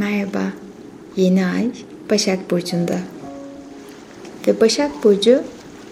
Merhaba. Yeni ay Başak Burcu'nda. Ve Başak Burcu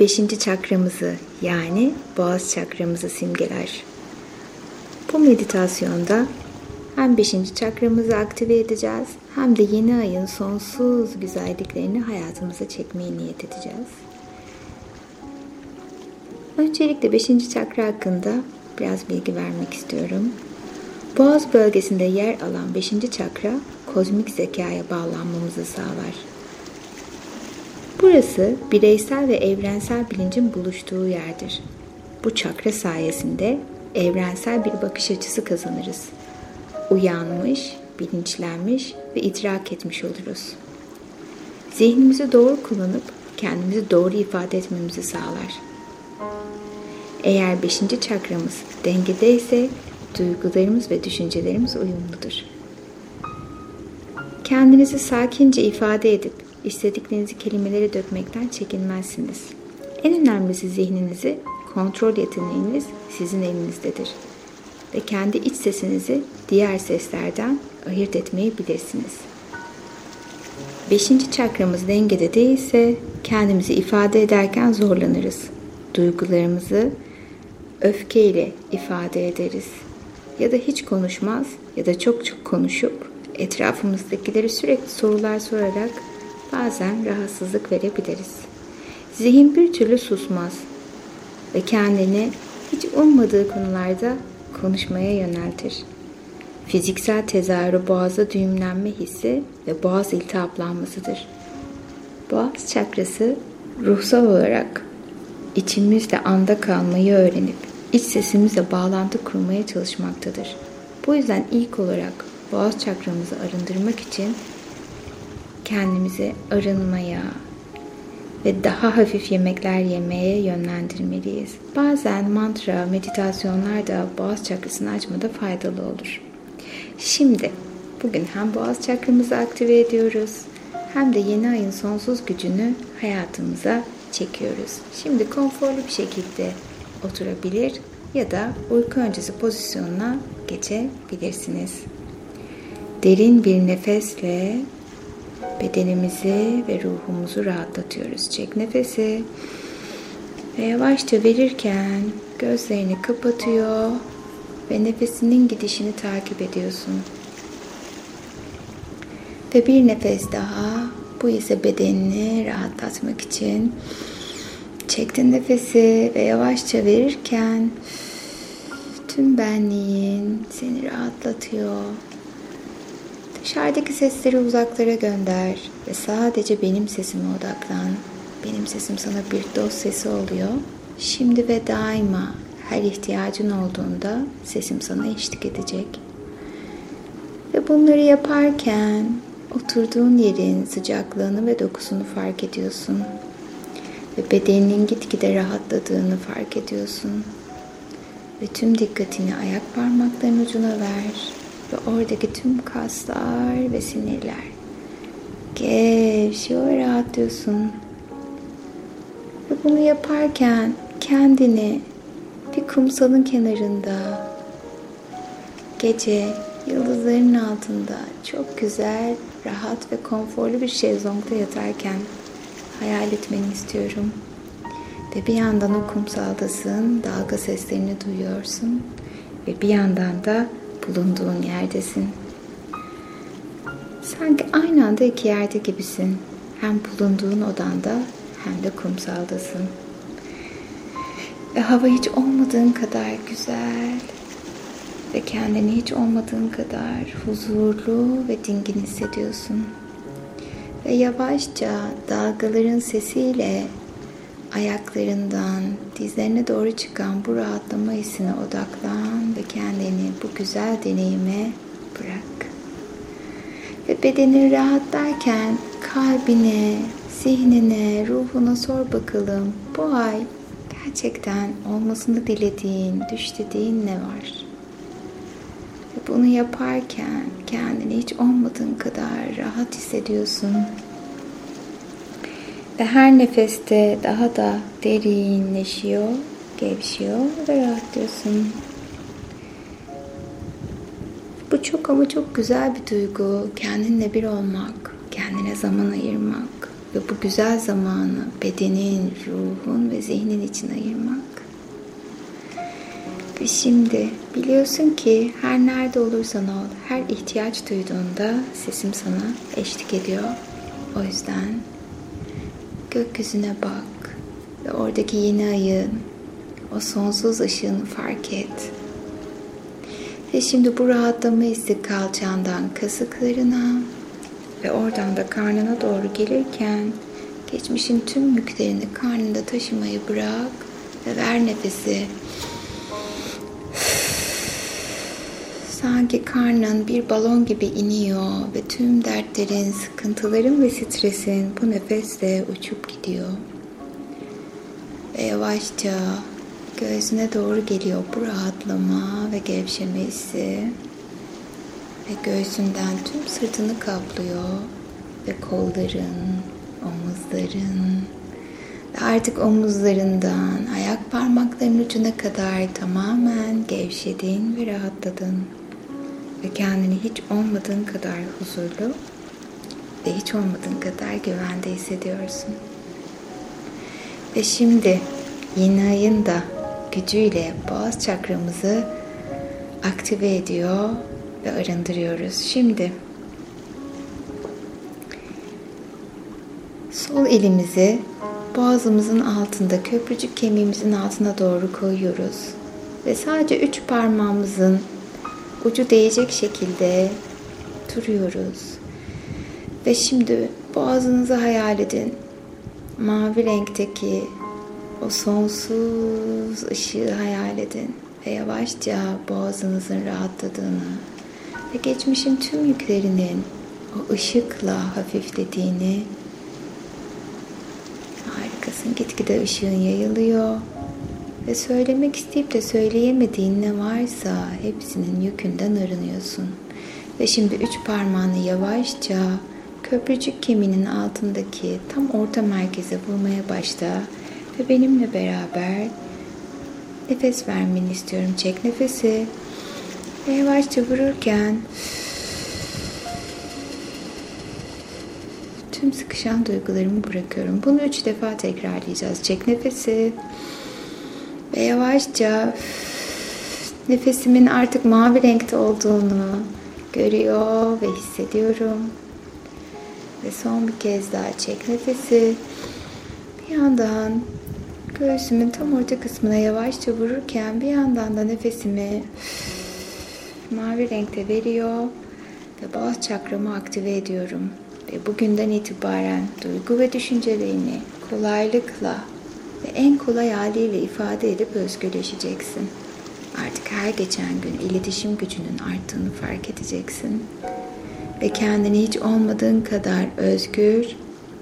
5. çakramızı yani boğaz çakramızı simgeler. Bu meditasyonda hem 5. çakramızı aktive edeceğiz hem de yeni ayın sonsuz güzelliklerini hayatımıza çekmeye niyet edeceğiz. Öncelikle 5. çakra hakkında biraz bilgi vermek istiyorum. Boğaz bölgesinde yer alan 5. çakra kozmik zekaya bağlanmamızı sağlar. Burası bireysel ve evrensel bilincin buluştuğu yerdir. Bu çakra sayesinde evrensel bir bakış açısı kazanırız. Uyanmış, bilinçlenmiş ve idrak etmiş oluruz. Zihnimizi doğru kullanıp kendimizi doğru ifade etmemizi sağlar. Eğer beşinci çakramız dengedeyse duygularımız ve düşüncelerimiz uyumludur. Kendinizi sakince ifade edip istediklerinizi kelimelere dökmekten çekinmezsiniz. En önemlisi zihninizi kontrol yeteneğiniz sizin elinizdedir. Ve kendi iç sesinizi diğer seslerden ayırt etmeyi bilirsiniz. Beşinci çakramız dengede değilse kendimizi ifade ederken zorlanırız. Duygularımızı öfkeyle ifade ederiz. Ya da hiç konuşmaz ya da çok çok konuşup etrafımızdakileri sürekli sorular sorarak bazen rahatsızlık verebiliriz. Zihin bir türlü susmaz ve kendini hiç ummadığı konularda konuşmaya yöneltir. Fiziksel tezahürü boğaza düğümlenme hissi ve boğaz iltihaplanmasıdır. Boğaz çakrası ruhsal olarak içimizde anda kalmayı öğrenip iç sesimizle bağlantı kurmaya çalışmaktadır. Bu yüzden ilk olarak boğaz çakramızı arındırmak için kendimizi arınmaya ve daha hafif yemekler yemeye yönlendirmeliyiz. Bazen mantra, meditasyonlar da boğaz çakrasını açmada faydalı olur. Şimdi bugün hem boğaz çakramızı aktive ediyoruz hem de yeni ayın sonsuz gücünü hayatımıza çekiyoruz. Şimdi konforlu bir şekilde oturabilir ya da uyku öncesi pozisyonuna geçebilirsiniz. Derin bir nefesle bedenimizi ve ruhumuzu rahatlatıyoruz. Çek nefesi ve yavaşça verirken gözlerini kapatıyor ve nefesinin gidişini takip ediyorsun. Ve bir nefes daha. Bu ise bedenini rahatlatmak için çektin nefesi ve yavaşça verirken tüm benliğin seni rahatlatıyor. Dışarıdaki sesleri uzaklara gönder ve sadece benim sesime odaklan. Benim sesim sana bir dost sesi oluyor. Şimdi ve daima her ihtiyacın olduğunda sesim sana eşlik edecek. Ve bunları yaparken oturduğun yerin sıcaklığını ve dokusunu fark ediyorsun. Ve bedeninin gitgide rahatladığını fark ediyorsun. Ve tüm dikkatini ayak parmaklarının ucuna ver ve oradaki tüm kaslar ve sinirler gevşiyor rahatlıyorsun. Ve bunu yaparken kendini bir kumsalın kenarında gece yıldızların altında çok güzel, rahat ve konforlu bir şezlongda yatarken hayal etmeni istiyorum. Ve bir yandan o kumsaldasın, dalga seslerini duyuyorsun ve bir yandan da bulunduğun yerdesin. Sanki aynı anda iki yerde gibisin. Hem bulunduğun odanda hem de kumsaldasın. Ve hava hiç olmadığın kadar güzel ve kendini hiç olmadığın kadar huzurlu ve dingin hissediyorsun. Ve yavaşça dalgaların sesiyle ayaklarından dizlerine doğru çıkan bu rahatlama hissine odaklan ve kendini bu güzel deneyime bırak. Ve bedenin rahatlarken kalbine, zihnine, ruhuna sor bakalım bu ay gerçekten olmasını dilediğin, düş dediğin ne var? Bunu yaparken kendini hiç olmadığın kadar rahat hissediyorsun. Ve her nefeste daha da derinleşiyor, gevşiyor ve rahatlıyorsun. Bu çok ama çok güzel bir duygu. Kendinle bir olmak, kendine zaman ayırmak ve bu güzel zamanı bedenin, ruhun ve zihnin için ayırmak. Ve şimdi biliyorsun ki her nerede olursan ol, her ihtiyaç duyduğunda sesim sana eşlik ediyor. O yüzden gökyüzüne bak ve oradaki yeni ayın, o sonsuz ışığını fark et. Ve şimdi bu rahatlama hissi kalçandan kasıklarına ve oradan da karnına doğru gelirken geçmişin tüm yüklerini karnında taşımayı bırak ve ver nefesi. Sanki karnın bir balon gibi iniyor ve tüm dertlerin, sıkıntıların ve stresin bu nefesle uçup gidiyor. Ve yavaşça göğsüne doğru geliyor bu rahatlama ve gevşeme hissi. Ve göğsünden tüm sırtını kaplıyor ve kolların, omuzların ve artık omuzlarından ayak parmaklarının ucuna kadar tamamen gevşedin ve rahatladın. Ve kendini hiç olmadığın kadar huzurlu ve hiç olmadığın kadar güvende hissediyorsun. Ve şimdi yeni ayın da gücüyle boğaz çakramızı aktive ediyor ve arındırıyoruz. Şimdi sol elimizi boğazımızın altında köprücük kemiğimizin altına doğru koyuyoruz. Ve sadece üç parmağımızın ucu değecek şekilde duruyoruz. Ve şimdi boğazınızı hayal edin. Mavi renkteki o sonsuz ışığı hayal edin ve yavaşça boğazınızın rahatladığını ve geçmişin tüm yüklerinin o ışıkla hafiflediğini harikasın. Gitgide ışığın yayılıyor ve söylemek isteyip de söyleyemediğin ne varsa hepsinin yükünden arınıyorsun. Ve şimdi üç parmağını yavaşça köprücük kemiğinin altındaki tam orta merkeze vurmaya başla ve benimle beraber nefes vermeni istiyorum. Çek nefesi ve yavaşça vururken tüm sıkışan duygularımı bırakıyorum. Bunu üç defa tekrarlayacağız. Çek nefesi yavaşça nefesimin artık mavi renkte olduğunu görüyor ve hissediyorum. Ve son bir kez daha çek nefesi. Bir yandan göğsümün tam orta kısmına yavaşça vururken bir yandan da nefesimi mavi renkte veriyor ve boğaz çakramı aktive ediyorum. Ve bugünden itibaren duygu ve düşüncelerini kolaylıkla en kolay haliyle ifade edip özgürleşeceksin. Artık her geçen gün iletişim gücünün arttığını fark edeceksin. Ve kendini hiç olmadığın kadar özgür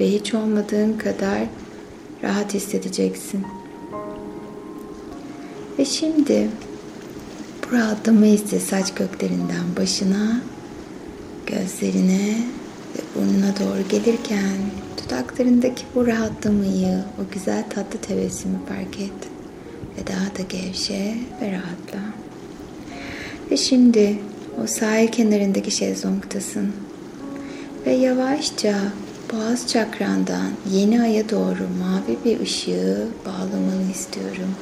ve hiç olmadığın kadar rahat hissedeceksin. Ve şimdi bu rahatlama hissi saç köklerinden başına, gözlerine ve burnuna doğru gelirken dudaklarındaki bu rahatlamayı, o güzel tatlı tebessümü fark et. Ve daha da gevşe ve rahatla. Ve şimdi o sahil kenarındaki şezlongtasın. Ve yavaşça boğaz çakrandan yeni aya doğru mavi bir ışığı bağlamanı istiyorum.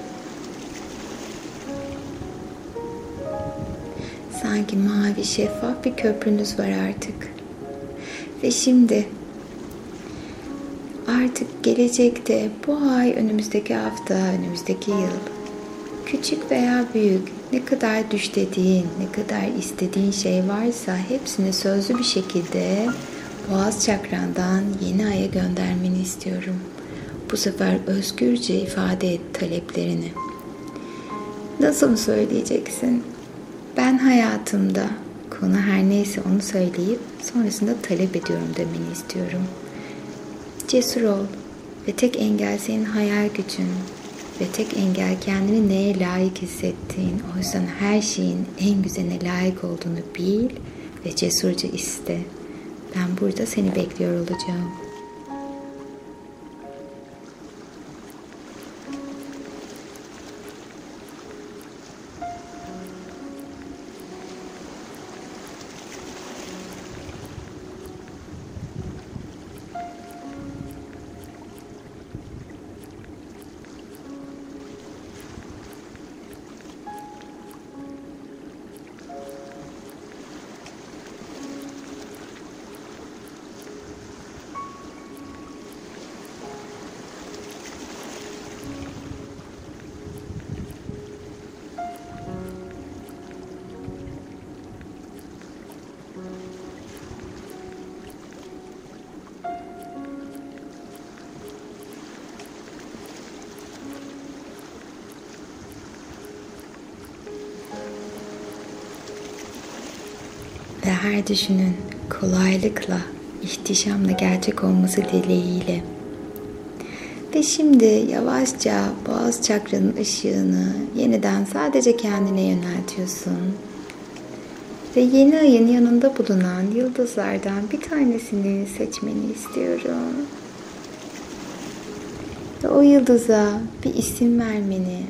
Sanki mavi şeffaf bir köprünüz var artık. Ve şimdi artık gelecekte bu ay, önümüzdeki hafta, önümüzdeki yıl küçük veya büyük ne kadar düşlediğin, ne kadar istediğin şey varsa hepsini sözlü bir şekilde boğaz çakrandan yeni aya göndermeni istiyorum. Bu sefer özgürce ifade et taleplerini. Nasıl söyleyeceksin? Ben hayatımda konu her neyse onu söyleyip sonrasında talep ediyorum demeni istiyorum. Cesur ol ve tek engel senin hayal gücün ve tek engel kendini neye layık hissettiğin. O yüzden her şeyin en güzeline layık olduğunu bil ve cesurca iste. Ben burada seni bekliyor olacağım. Her düşünün kolaylıkla, ihtişamla gerçek olması dileğiyle. Ve şimdi yavaşça boğaz çakranın ışığını yeniden sadece kendine yöneltiyorsun. Ve yeni ayın yanında bulunan yıldızlardan bir tanesini seçmeni istiyorum. Ve o yıldıza bir isim vermeni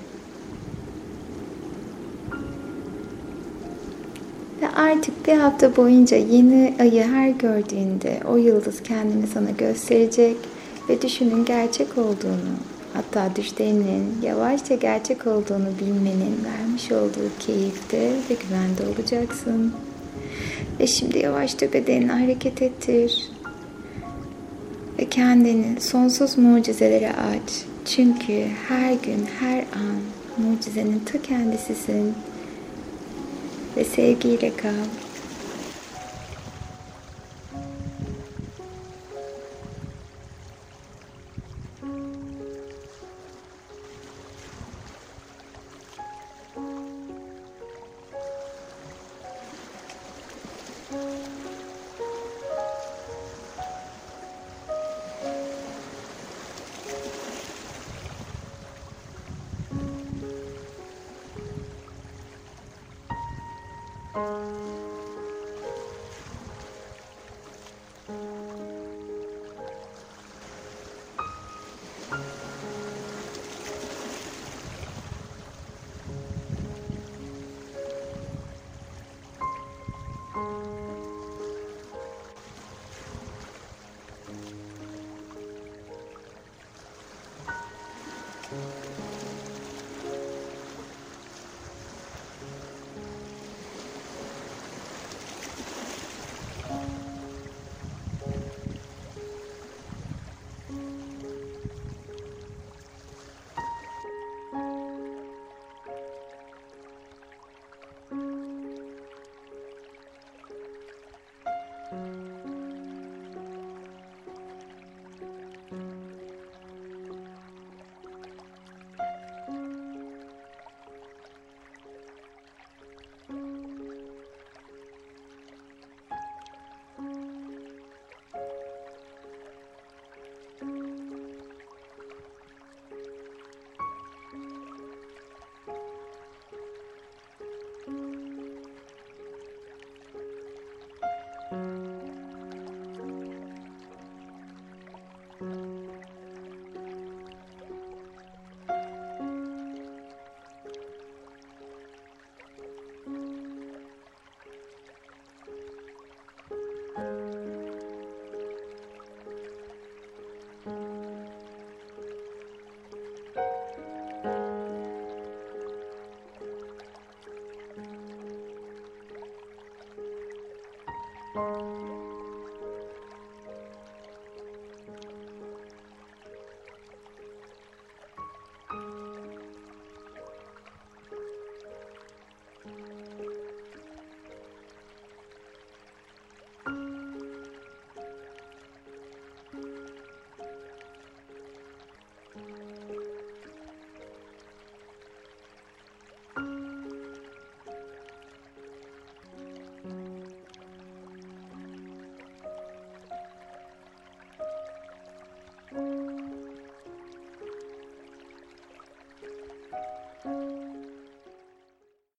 artık bir hafta boyunca yeni ayı her gördüğünde o yıldız kendini sana gösterecek ve düşünün gerçek olduğunu, hatta düşlerinin yavaşça gerçek olduğunu bilmenin vermiş olduğu keyifte ve güvende olacaksın. Ve şimdi yavaşça bedenini hareket ettir. Ve kendini sonsuz mucizelere aç. Çünkü her gün, her an mucizenin ta kendisisin ve sevgiyle kal.